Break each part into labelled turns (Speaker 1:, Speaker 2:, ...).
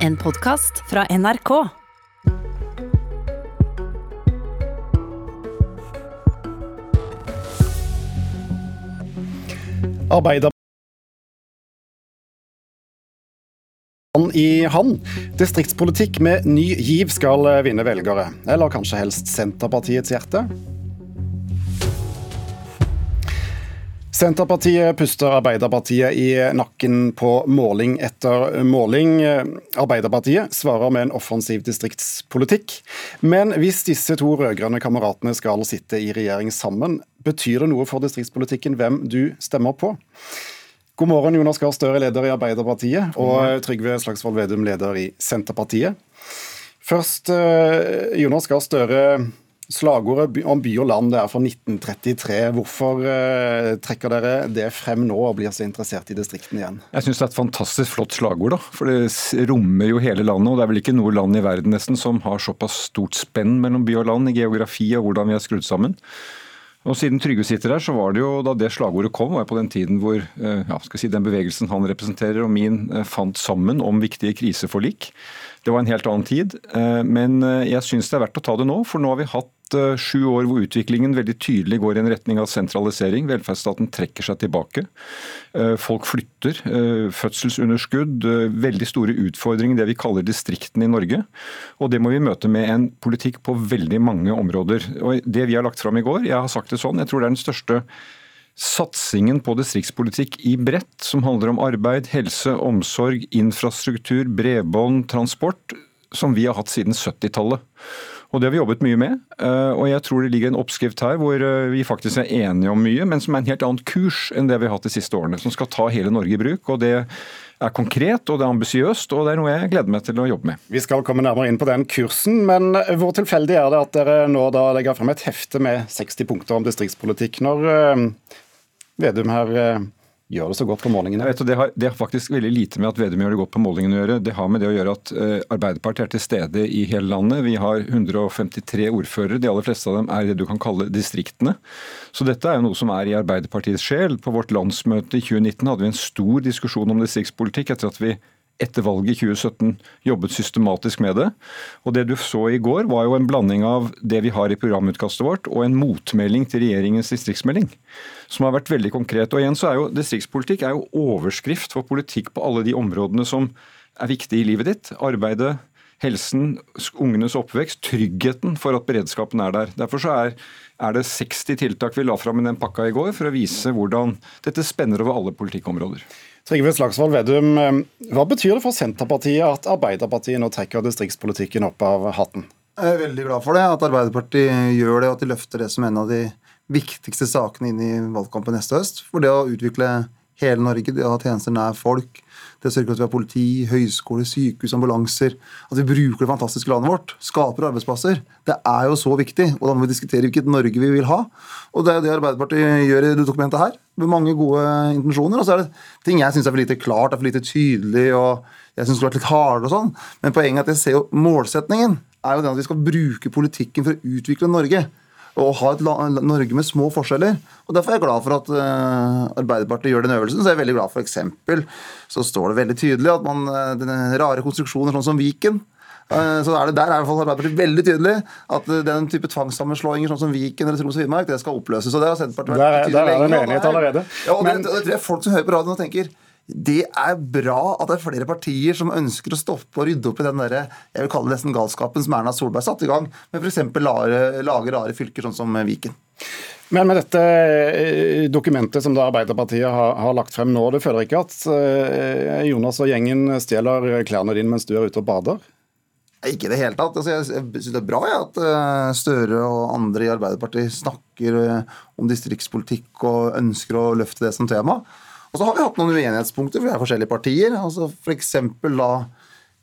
Speaker 1: En podkast fra NRK.
Speaker 2: Arbeiderpartiet i hand. Distriktspolitikk med ny giv skal vinne velgere. Eller kanskje helst Senterpartiets hjerte? Senterpartiet puster Arbeiderpartiet i nakken på måling etter måling. Arbeiderpartiet svarer med en offensiv distriktspolitikk. Men hvis disse to rød-grønne kameratene skal sitte i regjering sammen, betyr det noe for distriktspolitikken hvem du stemmer på? God morgen, Jonas Gahr Støre, leder i Arbeiderpartiet, og Trygve Slagsvold Vedum, leder i Senterpartiet. Først, eh, Jonas Gahr Støre. Slagordet om by og land det er fra 1933. Hvorfor eh, trekker dere det frem nå og blir så interessert i distriktene igjen?
Speaker 3: Jeg syns det er et fantastisk flott slagord. da, for Det rommer jo hele landet. og Det er vel ikke noe land i verden nesten som har såpass stort spenn mellom by og land i geografi og hvordan vi er skrudd sammen. Og Siden Trygve sitter her, så var det jo da det slagordet kom, var på den tiden hvor eh, ja, skal si, den bevegelsen han representerer og min eh, fant sammen om viktige kriseforlik. Det var en helt annen tid. Eh, men jeg syns det er verdt å ta det nå, for nå har vi hatt sju år hvor utviklingen veldig tydelig går i en retning av sentralisering. Velferdsstaten trekker seg tilbake. Folk flytter. Fødselsunderskudd. Veldig store utfordringer det vi kaller distriktene i Norge. Og det må vi møte med en politikk på veldig mange områder. Og Det vi har lagt fram i går, jeg har sagt det sånn, jeg tror det er den største satsingen på distriktspolitikk i bredt, som handler om arbeid, helse, omsorg, infrastruktur, bredbånd, transport, som vi har hatt siden 70-tallet. Og Det har vi jobbet mye med. Eh, og jeg tror det ligger en oppskrift her hvor eh, vi faktisk er enige om mye, men som er en helt annen kurs enn det vi har hatt de siste årene. Som skal ta hele Norge i bruk. og det er konkret og det er ambisiøst, og det er noe jeg gleder meg til å jobbe med.
Speaker 2: Vi skal komme nærmere inn på den kursen, men hvor tilfeldig er det at dere nå da legger frem et hefte med 60 punkter om distriktspolitikk, når uh, Vedum her uh, gjør det så godt på målingene?
Speaker 3: Vet, det, har, det, har, faktisk veldig lite med at Vedum gjør det godt på målingene å gjøre. Det har med det å gjøre at uh, Arbeiderpartiet er til stede i hele landet. Vi har 153 ordførere. De aller fleste av dem er det du kan kalle distriktene. Så dette er jo noe som er i Arbeiderpartiets sjel. På vårt landsmøte i 2019 hadde vi en stor diskusjon om distriktspolitikk etter at vi etter valget i 2017 jobbet systematisk med det. Og Det du så i går, var jo en blanding av det vi har i programutkastet vårt, og en motmelding til regjeringens distriktsmelding. Som har vært veldig konkret. Og igjen så er jo Distriktspolitikk er jo overskrift for politikk på alle de områdene som er viktige i livet ditt. Arbeidet, helsen, ungenes oppvekst, tryggheten for at beredskapen er der. Derfor så er, er det 60 tiltak vi la fram i den pakka i går for å vise hvordan dette spenner over alle politikkområder.
Speaker 2: Trygve Slagsvold Vedum, eh, hva betyr det for Senterpartiet at Arbeiderpartiet nå trekker distriktspolitikken opp av hatten?
Speaker 4: Jeg er veldig glad for det, at Arbeiderpartiet gjør det, og at de løfter det som en av de viktigste sakene inn i valgkampen neste høst. For det å utvikle hele Norge, det å ha tjenester nær folk, det å sørge for at vi har politi, høyskole, sykehus, ambulanser, at vi bruker det fantastiske landet vårt, skaper arbeidsplasser, det er jo så viktig. Og da må vi diskutere hvilket Norge vi vil ha. Og det er det Arbeiderpartiet gjør i det dokumentet her, med mange gode intensjoner. Og så er det ting jeg syns er for lite klart, er for lite tydelig, og jeg syns skulle vært litt hardere og sånn. Men poenget er at jeg ser jo målsetningen er jo den at vi skal bruke politikken for å utvikle Norge og ha et Norge med små forskjeller. Og Derfor er jeg glad for at uh, Arbeiderpartiet gjør den øvelsen. Så jeg er veldig glad for eksempel, så står det veldig tydelig at man, denne rare konstruksjoner sånn som Viken uh, så er det, Der er i hvert fall Arbeiderpartiet veldig tydelig at den type tvangssammenslåinger sånn som Viken eller Troms og Finnmark, det skal oppløses. og det har Senterpartiet vært
Speaker 2: der, der er det menighet allerede.
Speaker 4: Ja, og Men, det, det tror jeg folk som hører på radioen og tenker det er bra at det er flere partier som ønsker å stoppe og rydde opp i den der, jeg vil kalle det nesten galskapen som Erna Solberg satte i gang, med f.eks. lage rare fylker sånn som Viken.
Speaker 2: Men med dette eh, dokumentet som Arbeiderpartiet har, har, lagt frem nå, du føler ikke at uh, Jonas og gjengen stjeler klærne dine mens du er ute og bader?
Speaker 4: Ikke i det hele tatt. Altså, jeg syns det er bra ja, at Støre og andre i Arbeiderpartiet snakker om distriktspolitikk og ønsker å løfte det som tema. Og så har vi hatt noen uenighetspunkter, for vi er forskjellige partier. altså for eksempel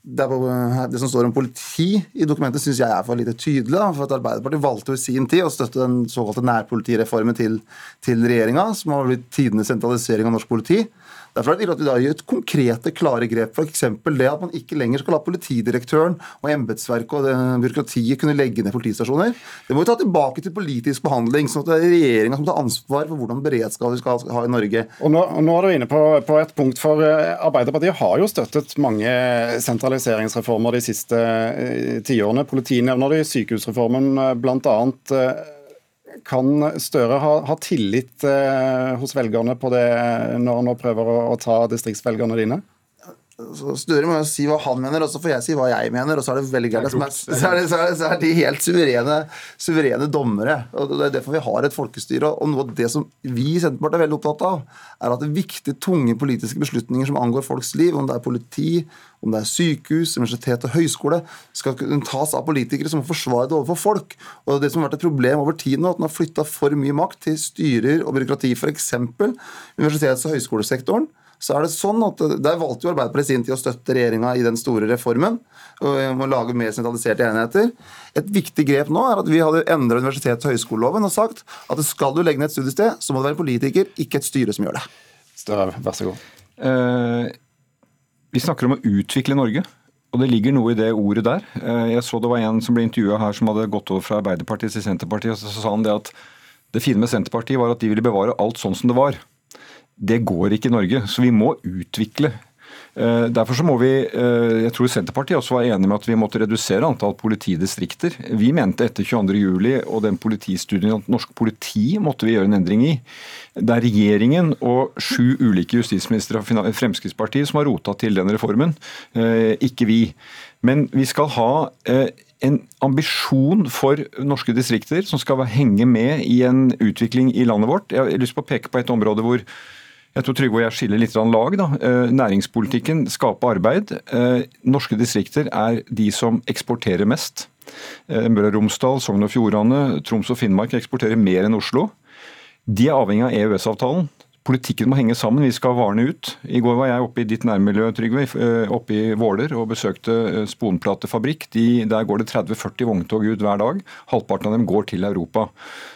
Speaker 4: det, det, som står om politi i dokumentet, syns jeg er for lite tydelig. For at Arbeiderpartiet valgte i sin tid å støtte den såkalte nærpolitireformen til, til regjeringa, som har blitt tidenes sentralisering av norsk politi. Derfor er det viktig at vi da gjør et konkrete, klare grep. F.eks. det at man ikke lenger skal la politidirektøren og embetsverket og byråkratiet kunne legge ned politistasjoner. Det må vi ta tilbake til politisk behandling, sånn at det er regjeringa som tar ansvar for hvordan beredskap vi skal ha i Norge.
Speaker 2: Og nå, nå er du inne på, på, et punkt, for eh, Arbeiderpartiet har jo støttet mange sentraliseringsreformer de siste eh, tiårene. Politiet nevner det i sykehusreformen blant bl.a. Kan Støre ha, ha tillit eh, hos velgerne på det når han nå prøver å, å ta distriktsvelgerne dine?
Speaker 4: Så Støre må jo si hva han mener, og så får jeg si hva jeg mener. Og så er det velgerne som er, så er, det, så er, så er de helt suverene, suverene, dommere. og Det er derfor vi har et folkestyre. og Noe av det som vi i Senterpartiet er veldig opptatt av, er at det viktige, tunge politiske beslutninger som angår folks liv, om det er politi, om det er sykehus, universitet og høyskole, skal kunne tas av politikere som må forsvare det overfor folk. Og Det som har vært et problem over tid nå, at man har flytta for mye makt til styrer og byråkrati, f.eks. universitets- og høyskolesektoren så er det sånn at Der valgte jo Arbeiderpartiet sin tid å støtte regjeringa i den store reformen. og å lage mer sentraliserte enheter. Et viktig grep nå er at vi hadde endra universitets- og høyskoleloven og sagt at skal du legge ned et studiested, så må det være politiker, ikke et styre som gjør det.
Speaker 2: Større, vær så god.
Speaker 3: Uh, vi snakker om å utvikle Norge. Og det ligger noe i det ordet der. Eh, jeg så det var en som ble intervjua her som hadde gått over fra Arbeiderpartiet til Senterpartiet. og Så sa han det at det fine med Senterpartiet var at de ville bevare alt sånn som det var. Det går ikke i Norge, så vi må utvikle. Eh, derfor så må vi, eh, jeg tror Senterpartiet også var enig med at vi måtte redusere antall politidistrikter. Vi mente etter 22.07 og den politistudien at norsk politi måtte vi gjøre en endring i. Det er regjeringen og sju ulike justisministre fra Fremskrittspartiet som har rota til den reformen, eh, ikke vi. Men vi skal ha en ambisjon for norske distrikter som skal henge med i en utvikling i landet vårt. Jeg har lyst på å peke på et område hvor jeg tror Trygve og jeg skiller litt lag. Da. Eh, næringspolitikken skaper arbeid. Eh, norske distrikter er de som eksporterer mest. Eh, Møre og Romsdal, Sogn og Fjordane, Troms og Finnmark eksporterer mer enn Oslo. De er avhengig av EØS-avtalen. Politikken må henge sammen, vi skal varene ut. I går var jeg oppe i ditt nærmiljø, Trygve, eh, oppe i Våler og besøkte eh, sponplatefabrikk. De, der går det 30-40 vogntog ut hver dag. Halvparten av dem går til Europa.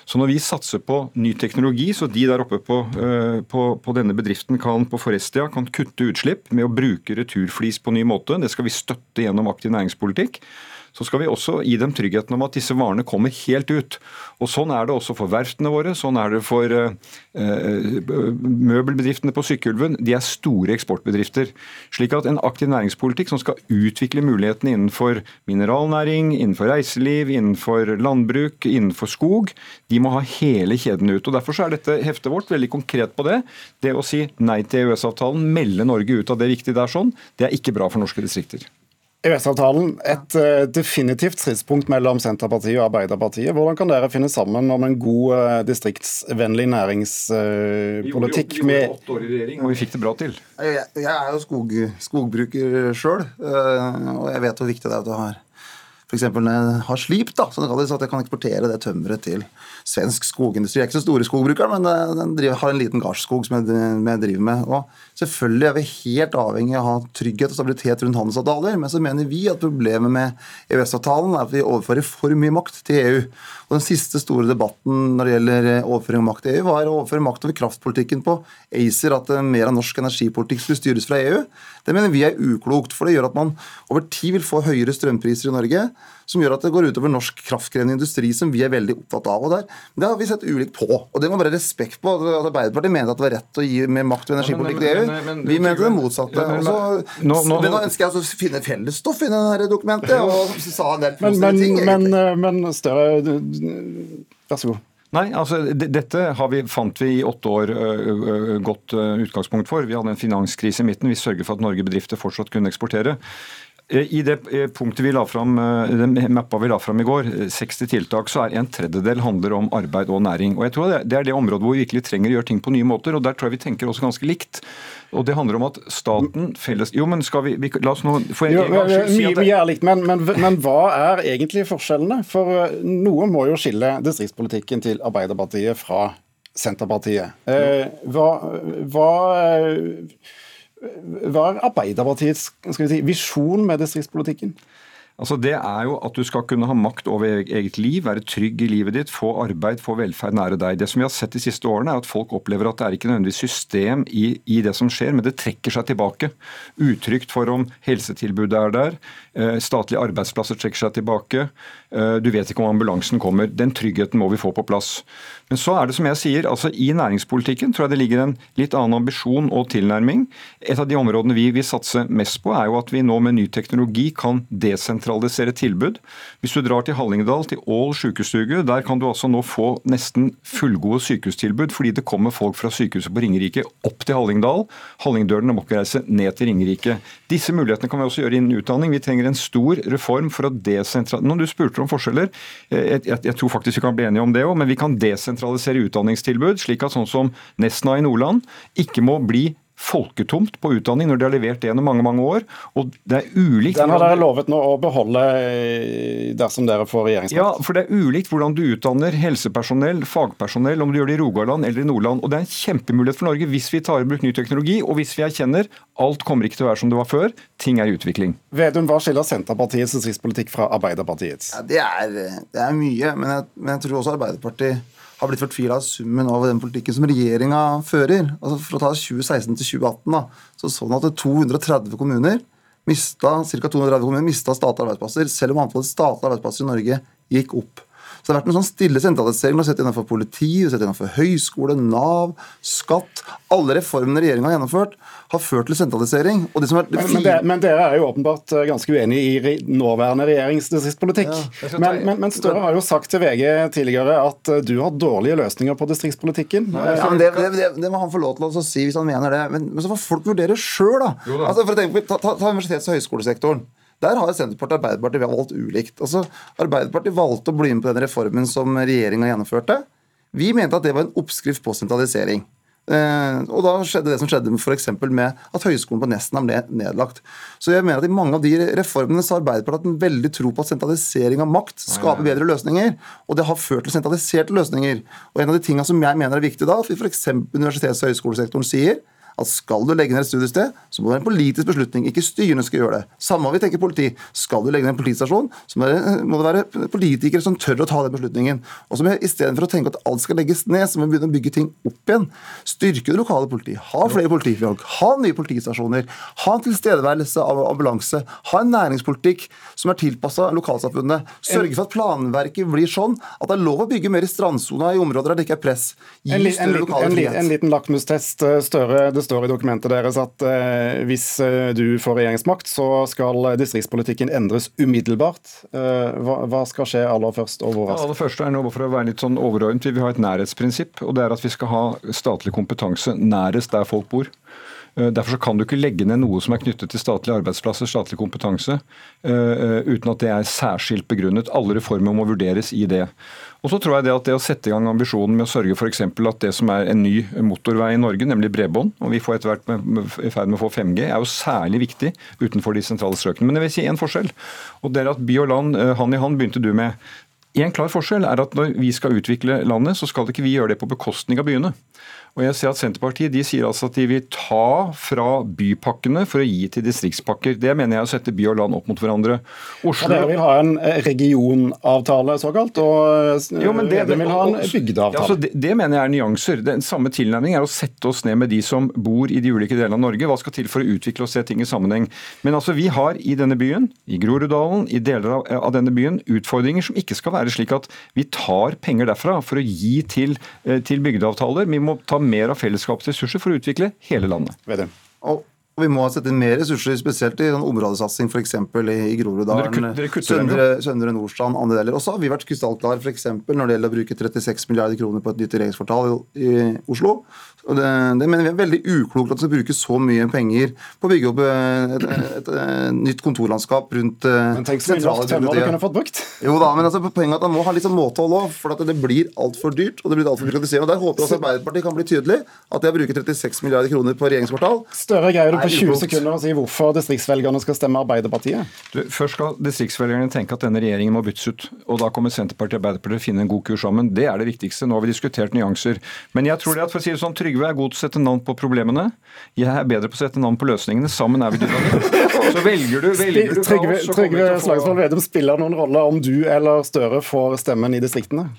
Speaker 3: Så når vi satser på ny teknologi, så de der oppe på, eh, på, på denne bedriften kan, på Forestia kan kutte utslipp med å bruke returflis på ny måte, det skal vi støtte gjennom aktiv næringspolitikk så skal vi også gi dem tryggheten om at disse varene kommer helt ut. Og Sånn er det også for verftene våre, sånn er det for eh, møbelbedriftene på Sykkylven. De er store eksportbedrifter. Slik at en aktiv næringspolitikk som skal utvikle mulighetene innenfor mineralnæring, innenfor reiseliv, innenfor landbruk, innenfor skog, de må ha hele kjeden ut. Og Derfor så er dette heftet vårt veldig konkret på det. Det å si nei til EØS-avtalen, melde Norge ut av det viktige der sånn, det er ikke bra for norske distrikter.
Speaker 2: EØS-avtalen, et uh, definitivt stridspunkt mellom Senterpartiet og Arbeiderpartiet. Hvordan kan dere finne sammen om en god uh, distriktsvennlig næringspolitikk?
Speaker 3: Uh, vi, gjorde, åtte år i regjering, og vi fikk det bra til.
Speaker 4: Jeg, jeg er jo skog, skogbruker sjøl, og jeg vet hvor viktig det er at du har F.eks. når jeg har slip, da, så at jeg kan eksportere det tømmeret til svensk skogindustri. Jeg er ikke så store skogbrukere, men den driver, har en liten gardsskog som jeg, jeg, driver med. Og selvfølgelig er vi helt avhengig av å ha trygghet og stabilitet rundt handelsavtaler, men så mener vi at problemet med EØS-avtalen er at vi overfører for mye makt til EU. Og Den siste store debatten når det gjelder overføring av makt til EU, var å overføre makt over kraftpolitikken på ACER, at mer av norsk energipolitikk skulle styres fra EU. Det mener vi er uklokt, for det gjør at man over tid vil få høyere strømpriser i Norge som gjør at det går utover norsk kraftkrevende industri, som vi er veldig opptatt av. og der. Det har vi sett ulikt på. og Det må bare respekt på. at Arbeiderpartiet mente at det var rett å gi mer makt og energipolitikk til EU. Vi mente det motsatte. Men nå, nå, nå, ønsker jeg å finne fellesstoff i dette dokumentet. og sa en del
Speaker 2: men, ting. Men, men, men Støre, vær så god.
Speaker 3: Nei, altså Dette vi, fant vi i åtte år godt utgangspunkt for. Vi hadde en finanskrise i midten. Vi sørget for at Norge bedrifter fortsatt kunne eksportere. Eh, I det eh, punktet vi la fram, eh, den mappa vi la fram i går, 60 tiltak, så er en tredjedel handler om arbeid og næring. Og jeg tror Det er det området hvor vi virkelig trenger å gjøre ting på nye måter. og Der tror jeg vi tenker også ganske likt. Og Det handler om at staten felles Jo, men skal vi, vi La oss nå
Speaker 2: få en, en gang si at. Mye er likt, men, men, men hva er egentlig forskjellene? For noe må jo skille distriktspolitikken til Arbeiderpartiet fra Senterpartiet. Hva, hva hva er Arbeiderpartiets si, visjon med distriktspolitikken?
Speaker 3: Altså Det er jo at du skal kunne ha makt over eget liv, være trygg i livet ditt, få arbeid, få velferd nære deg. Det som vi har sett de siste årene, er at folk opplever at det er ikke nødvendigvis system i, i det som skjer, men det trekker seg tilbake. Utrygt for om helsetilbudet er der, eh, statlige arbeidsplasser trekker seg tilbake, du vet ikke om ambulansen kommer. Den tryggheten må vi få på plass. Men så er det som jeg sier, altså i næringspolitikken tror jeg det ligger en litt annen ambisjon og tilnærming. Et av de områdene vi vil satse mest på, er jo at vi nå med ny teknologi kan desentralisere tilbud. Hvis du drar til Hallingdal, til Ål sykestue, der kan du altså nå få nesten fullgode sykehustilbud fordi det kommer folk fra sykehuset på Ringerike opp til Hallingdal. Hallingdølene må ikke reise ned til Ringerike. Disse mulighetene kan vi også gjøre innen utdanning. Vi trenger en stor reform for å desentralisere Når du spurte om forskjeller, eh, jeg, jeg, jeg tror faktisk vi kan bli enige om det òg, men vi kan desentralisere utdanningstilbud, slik at sånn som Nesna i Nordland ikke må bli folketomt på utdanning når de har levert det gjennom mange mange år. og det er ulikt...
Speaker 2: Den har dere lovet nå å beholde eh, dersom dere får regjeringsmakt?
Speaker 3: Ja, for det er ulikt hvordan du utdanner helsepersonell, fagpersonell, om du gjør det i Rogaland eller i Nordland. Og Det er en kjempemulighet for Norge hvis vi tar i bruk ny teknologi, og hvis vi erkjenner alt kommer ikke til å være som det var før. Ting er i utvikling.
Speaker 2: Vedum, hva skiller Senterpartiets distriktspolitikk fra Arbeiderpartiets?
Speaker 4: Ja, det, er, det er mye, men jeg, men jeg tror også Arbeiderpartiet har blitt fortvila av summen av den politikken som regjeringa fører. Altså For å ta 2016 til 2018, da, så så man at 230 kommuner mista, ca. 230 kommuner mista statlige arbeidsplasser, selv om antallet statlige arbeidsplasser i Norge gikk opp. Så det har vært en sånn stille sentralisering. Vi har sett det innenfor politi, du har sett innenfor høyskole, Nav, skatt. Alle reformene regjeringa har gjennomført, har ført til sentralisering. Det
Speaker 2: det men, men, det, men, dere er jo åpenbart eh, ganske uenig i nåværende regjeringsdistriktspolitikk. Ja, men, men, Støre har jo sagt til VG tidligere at eh, du har dårlige løsninger på distriktspolitikken.
Speaker 4: Ja, det, det, må han få lov til å si hvis han mener det. Men, så får folk vurdere sjøl, da. Altså, for å tenke, ta, ta, ta universitets- og høyskolesektoren. Der har Senterpartiet og Arbeiderpartiet valgt ulikt. Altså, Arbeiderpartiet valgte å bli med på den reformen som regjeringa gjennomførte. Vi mente at det var en oppskrift på sentralisering. Eh, og da skjedde det som skjedde f.eks. med at Høgskolen på Nesna ble nedlagt. Så jeg mener at i mange av de reformene så har Arbeiderpartiet hatt en veldig tro på at sentralisering av makt skaper bedre løsninger. Og det har ført til sentraliserte løsninger. Og en av de tingene som jeg mener er viktig da, at vi f.eks. universitets- og høyskolesektoren sier at skal du legge ned et studiested, så må det være en politisk beslutning. Ikke styrene skal gjøre det. Samme om vi tenker politi. Skal du legge ned en politistasjon, så må det være politikere som tør å ta den beslutningen. Og så Istedenfor å tenke at alt skal legges ned, så må vi begynne å bygge ting opp igjen. Styrke det lokale politiet. Ha flere politifolk. Ha nye politistasjoner. Ha en tilstedeværelse av ambulanse. Ha en næringspolitikk som er tilpassa lokalsamfunnet. Sørge for at planverket blir sånn at det er lov å bygge mer i strandsona i områder der det ikke er press.
Speaker 2: Gi en, en, en, en, liten lakmustest, eh, Støre. Det står i dokumentet deres at eh, hvis eh, du får regjeringsmakt, så skal distriktspolitikken endres umiddelbart. Eh, hva, hva, skal skje aller først, og hvor raskt?
Speaker 3: Ja, aller først er nå for å være litt sånn overordnet, Vi vil ha et nærhetsprinsipp. og det er at Vi skal ha statlig kompetanse nærest der folk bor. Eh, derfor kan du ikke legge ned noe som er knyttet til statlige arbeidsplasser, statlig kompetanse, eh, uten at det er særskilt begrunnet. Alle reformer må vurderes i det. Og så tror jeg det at det å sette i gang ambisjonen med å sørge for at det som er en ny motorvei i Norge, nemlig bredbånd, og vi får etter hvert i ferd med å få 5G, er jo særlig viktig utenfor de sentrale strøkene. Men jeg vil si én forskjell. og det er at By og land, eh, hand i hand, begynte du med. En klar forskjell er at når vi skal utvikle landet, så skal ikke vi gjøre det på bekostning av byene. Og jeg ser at Senterpartiet de sier altså at de vil ta fra bypakkene for å gi til distriktspakker. Det mener jeg er å sette by og land opp mot hverandre.
Speaker 2: Oslo... Ja, dere vil ha en eh, regionavtale, såkalt, og eh, jo, men det, vil ha en bygdeavtale.
Speaker 3: Ja, altså det, det, mener jeg er nyanser. Den samme tilnærming er å sette oss ned med de som bor i de ulike delene av Norge. Hva skal til for å utvikle og se ting i sammenheng? Men altså, vi har i denne byen, i Groruddalen, i deler av, av denne byen, utfordringer som ikke skal være slik at vi tar penger derfra for å gi til, eh, til bygdeavtaler. Vi må ta mer av fellesskapets ressurser for å utvikle hele landet.
Speaker 4: Vedem. Og og vi må sette inn mer ressurser, spesielt i sånn områdesatsing f.eks. i, i Groruddalen, Søndre, Søndre Nordstrand, andre deler. Og så har vi vært krystallklare f.eks. når det gjelder å bruke 36 milliarder kroner på et nytt regjeringskvartal i, Oslo. Og det, det, mener vi er veldig uklokt at vi skal bruke så mye penger på å bygge opp et, et, et, et nytt kontorlandskap rundt
Speaker 2: eh, Men tenk så norsk kunne fått brukt.
Speaker 4: Jo da, men altså, poenget er at man må ha litt sånn måtehold òg, for at det blir altfor dyrt og det blir altfor byråkratiserende. Der håper jeg også Arbeiderpartiet kan bli tydelig at det å bruke 36 milliarder kroner på regjeringskvartal
Speaker 2: Større greier du på 20 sekunder og si hvorfor distriktsvelgerne skal stemme Arbeiderpartiet.
Speaker 3: Du, først skal distriktsvelgerne tenke at denne regjeringen må byttes ut. Og da kommer Senterpartiet og Arbeiderpartiet å finne en god kurs sammen. Det er det viktigste. Nå har vi diskutert nyanser. Men jeg tror det at for å si det sånn, Trygve er god til å sette navn på problemene. Jeg er bedre på å sette navn på løsningene. Sammen er vi dynamiske. Så velger du, velger du
Speaker 2: Trygve, Trygve Slagsvold Vedum, spiller noen rolle om du eller Støre får stemmen i distriktene?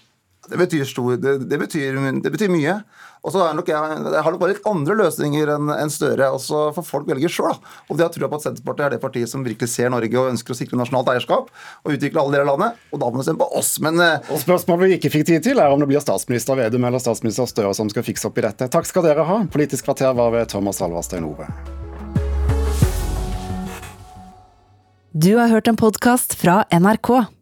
Speaker 4: Det betyr, stor, det, det, betyr, det betyr mye. Og så er nok jeg, jeg har nok bare litt andre løsninger enn en Støre. Også for folk velger sjøl. om de har trua på at Senterpartiet er det partiet som virkelig ser Norge og ønsker å sikre nasjonalt eierskap og utvikle alle deler av landet. Og da må de stemme på oss. Men eh,
Speaker 2: Og Spørsmålet vi ikke fikk tid til, er om det blir statsminister Vedum eller statsminister Støre som skal fikse opp i dette. Takk skal dere ha. Politisk kvarter var ved Thomas Alvarstein Ove.
Speaker 1: Du har hørt en podkast fra NRK.